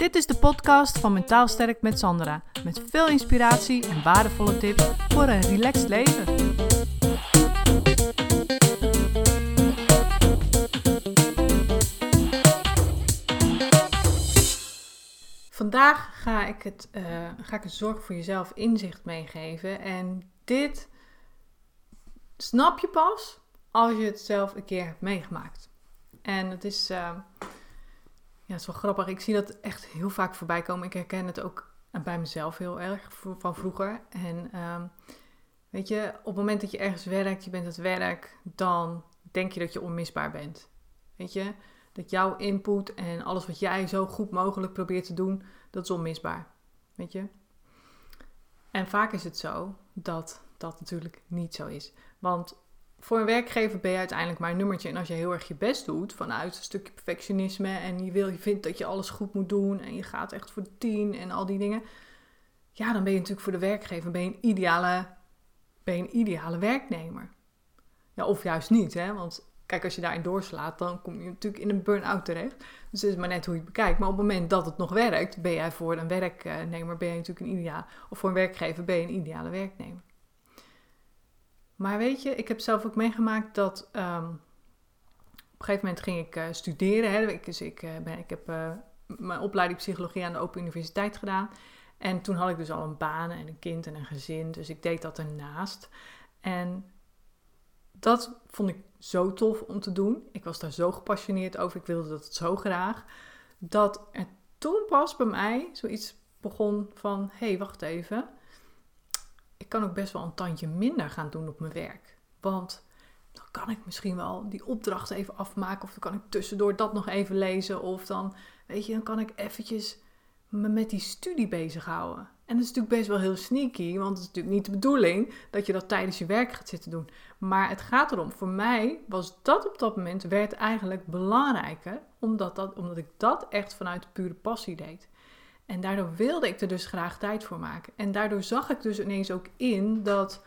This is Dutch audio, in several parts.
Dit is de podcast van Mentaal Sterk met Sandra. Met veel inspiratie en waardevolle tips voor een relaxed leven. Vandaag ga ik, het, uh, ga ik het Zorg voor Jezelf inzicht meegeven. En dit snap je pas als je het zelf een keer hebt meegemaakt. En het is, uh, ja, het is wel grappig. Ik zie dat echt heel vaak voorbij komen. Ik herken het ook bij mezelf heel erg van vroeger. En um, weet je, op het moment dat je ergens werkt, je bent het werk, dan denk je dat je onmisbaar bent. Weet je, dat jouw input en alles wat jij zo goed mogelijk probeert te doen, dat is onmisbaar. Weet je? En vaak is het zo dat dat natuurlijk niet zo is. Want voor een werkgever ben je uiteindelijk maar een nummertje. En als je heel erg je best doet vanuit een stukje perfectionisme en je, wil, je vindt dat je alles goed moet doen en je gaat echt voor de tien en al die dingen. Ja, dan ben je natuurlijk voor de werkgever ben je een ideale, ben je een ideale werknemer. Ja, of juist niet, hè? Want kijk, als je daarin doorslaat, dan kom je natuurlijk in een burn-out terecht. Dus het is maar net hoe je het bekijkt. Maar op het moment dat het nog werkt, ben jij voor een werknemer ben je natuurlijk een ideaal. Of voor een werkgever ben je een ideale werknemer. Maar weet je, ik heb zelf ook meegemaakt dat um, op een gegeven moment ging ik uh, studeren. Hè. Ik, dus ik, uh, ben, ik heb uh, mijn opleiding psychologie aan de Open Universiteit gedaan. En toen had ik dus al een baan en een kind en een gezin. Dus ik deed dat ernaast. En dat vond ik zo tof om te doen. Ik was daar zo gepassioneerd over. Ik wilde dat zo graag. Dat er toen pas bij mij zoiets begon van: hé, hey, wacht even kan ook best wel een tandje minder gaan doen op mijn werk. Want dan kan ik misschien wel die opdracht even afmaken. Of dan kan ik tussendoor dat nog even lezen. Of dan, weet je, dan kan ik eventjes me met die studie bezighouden. En dat is natuurlijk best wel heel sneaky, want het is natuurlijk niet de bedoeling dat je dat tijdens je werk gaat zitten doen. Maar het gaat erom, voor mij was dat op dat moment, werd eigenlijk belangrijker, omdat, dat, omdat ik dat echt vanuit pure passie deed. En daardoor wilde ik er dus graag tijd voor maken. En daardoor zag ik dus ineens ook in dat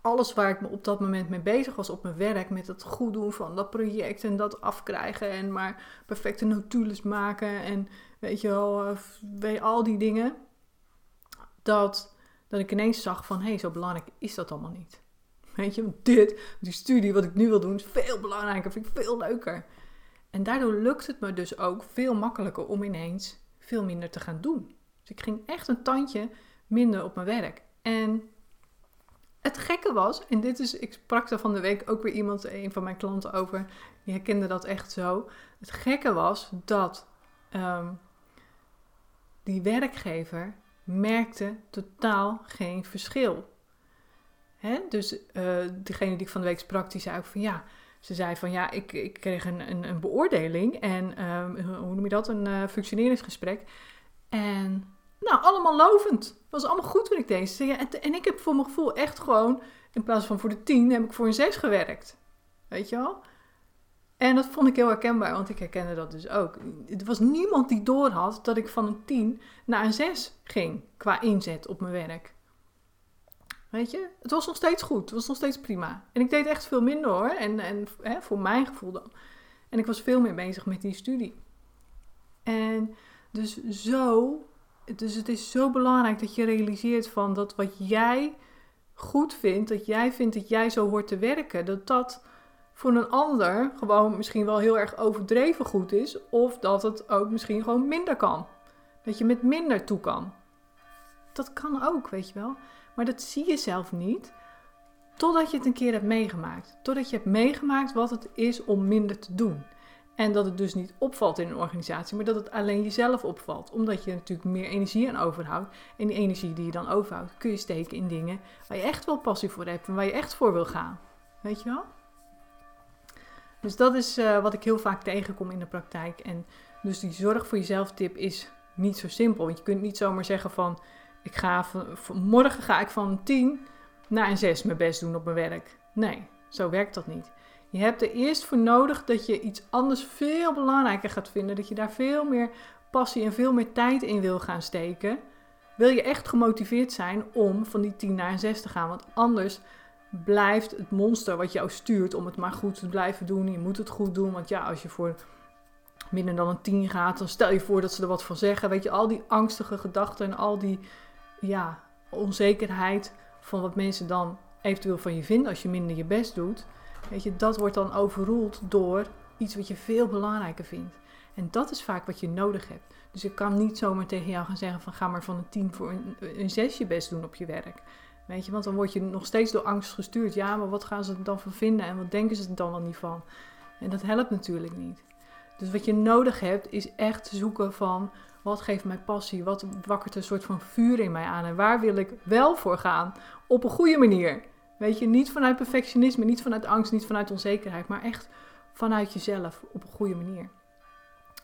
alles waar ik me op dat moment mee bezig was op mijn werk, met het goed doen van dat project en dat afkrijgen en maar perfecte notules maken en weet je wel, eh, al die dingen, dat, dat ik ineens zag van hé, hey, zo belangrijk is dat allemaal niet. Weet je, dit, die studie wat ik nu wil doen, is veel belangrijker, vind ik veel leuker. En daardoor lukt het me dus ook veel makkelijker om ineens veel minder te gaan doen. Dus ik ging echt een tandje minder op mijn werk. En het gekke was, en dit is, ik sprak er van de week ook weer iemand, een van mijn klanten over, die herkende dat echt zo. Het gekke was dat um, die werkgever merkte totaal geen verschil. Hè? Dus uh, degene die ik van de week sprak, die zei ook van ja, ze zei van ja, ik, ik kreeg een, een, een beoordeling en um, hoe noem je dat, een uh, functioneringsgesprek. En nou, allemaal lovend. Het was allemaal goed wat ik. Ja, en, en, ik heb voor mijn gevoel echt gewoon, in plaats van voor de tien, heb ik voor een zes gewerkt. Weet je wel? En dat vond ik heel herkenbaar, want ik herkende dat dus ook. Er was niemand die doorhad dat ik van een 10 naar een 6 ging qua inzet op mijn werk. Weet je, het was nog steeds goed. Het was nog steeds prima. En ik deed echt veel minder hoor. En, en hè, voor mijn gevoel dan. En ik was veel meer bezig met die studie. En dus zo, dus het is zo belangrijk dat je realiseert van dat wat jij goed vindt, dat jij vindt dat jij zo hoort te werken, dat dat voor een ander gewoon misschien wel heel erg overdreven goed is, of dat het ook misschien gewoon minder kan. Dat je met minder toe kan. Dat kan ook, weet je wel. Maar dat zie je zelf niet totdat je het een keer hebt meegemaakt. Totdat je hebt meegemaakt wat het is om minder te doen. En dat het dus niet opvalt in een organisatie, maar dat het alleen jezelf opvalt. Omdat je natuurlijk meer energie aan overhoudt. En die energie die je dan overhoudt, kun je steken in dingen waar je echt wel passie voor hebt en waar je echt voor wil gaan. Weet je wel? Dus dat is uh, wat ik heel vaak tegenkom in de praktijk. En dus die zorg voor jezelf tip is niet zo simpel. Want je kunt niet zomaar zeggen van ik ga morgen ga ik van een 10 naar een 6 mijn best doen op mijn werk. Nee, zo werkt dat niet. Je hebt er eerst voor nodig dat je iets anders veel belangrijker gaat vinden. Dat je daar veel meer passie en veel meer tijd in wil gaan steken. Wil je echt gemotiveerd zijn om van die 10 naar een 6 te gaan? Want anders blijft het monster wat jou stuurt om het maar goed te blijven doen. Je moet het goed doen. Want ja, als je voor minder dan een 10 gaat, dan stel je voor dat ze er wat van zeggen. Weet je, al die angstige gedachten en al die ja, onzekerheid van wat mensen dan eventueel van je vinden als je minder je best doet. Weet je, dat wordt dan overroeld door iets wat je veel belangrijker vindt. En dat is vaak wat je nodig hebt. Dus ik kan niet zomaar tegen jou gaan zeggen van ga maar van een 10 voor een, 6 je best doen op je werk. Weet je, want dan word je nog steeds door angst gestuurd. Ja, maar wat gaan ze er dan van vinden en wat denken ze er dan wel niet van? En dat helpt natuurlijk niet. Dus wat je nodig hebt is echt zoeken van wat geeft mij passie? Wat wakkert een soort van vuur in mij aan? En waar wil ik wel voor gaan? Op een goede manier. Weet je, niet vanuit perfectionisme, niet vanuit angst, niet vanuit onzekerheid, maar echt vanuit jezelf op een goede manier.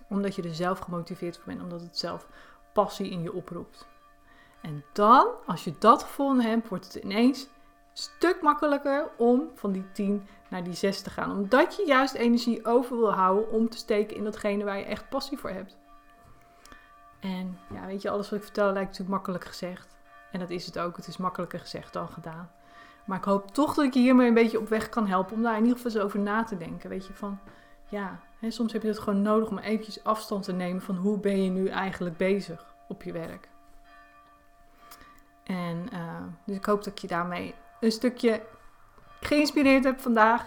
Omdat je er zelf gemotiveerd voor bent, omdat het zelf passie in je oproept. En dan, als je dat gevonden hebt, wordt het ineens een stuk makkelijker om van die 10 naar die 6 te gaan. Omdat je juist energie over wil houden om te steken in datgene waar je echt passie voor hebt. En ja, weet je, alles wat ik vertel lijkt natuurlijk makkelijk gezegd. En dat is het ook. Het is makkelijker gezegd dan gedaan. Maar ik hoop toch dat ik je hiermee een beetje op weg kan helpen om daar in ieder geval eens over na te denken. Weet je, van ja, hè, soms heb je het gewoon nodig om eventjes afstand te nemen van hoe ben je nu eigenlijk bezig op je werk. En uh, dus ik hoop dat ik je daarmee een stukje geïnspireerd heb vandaag.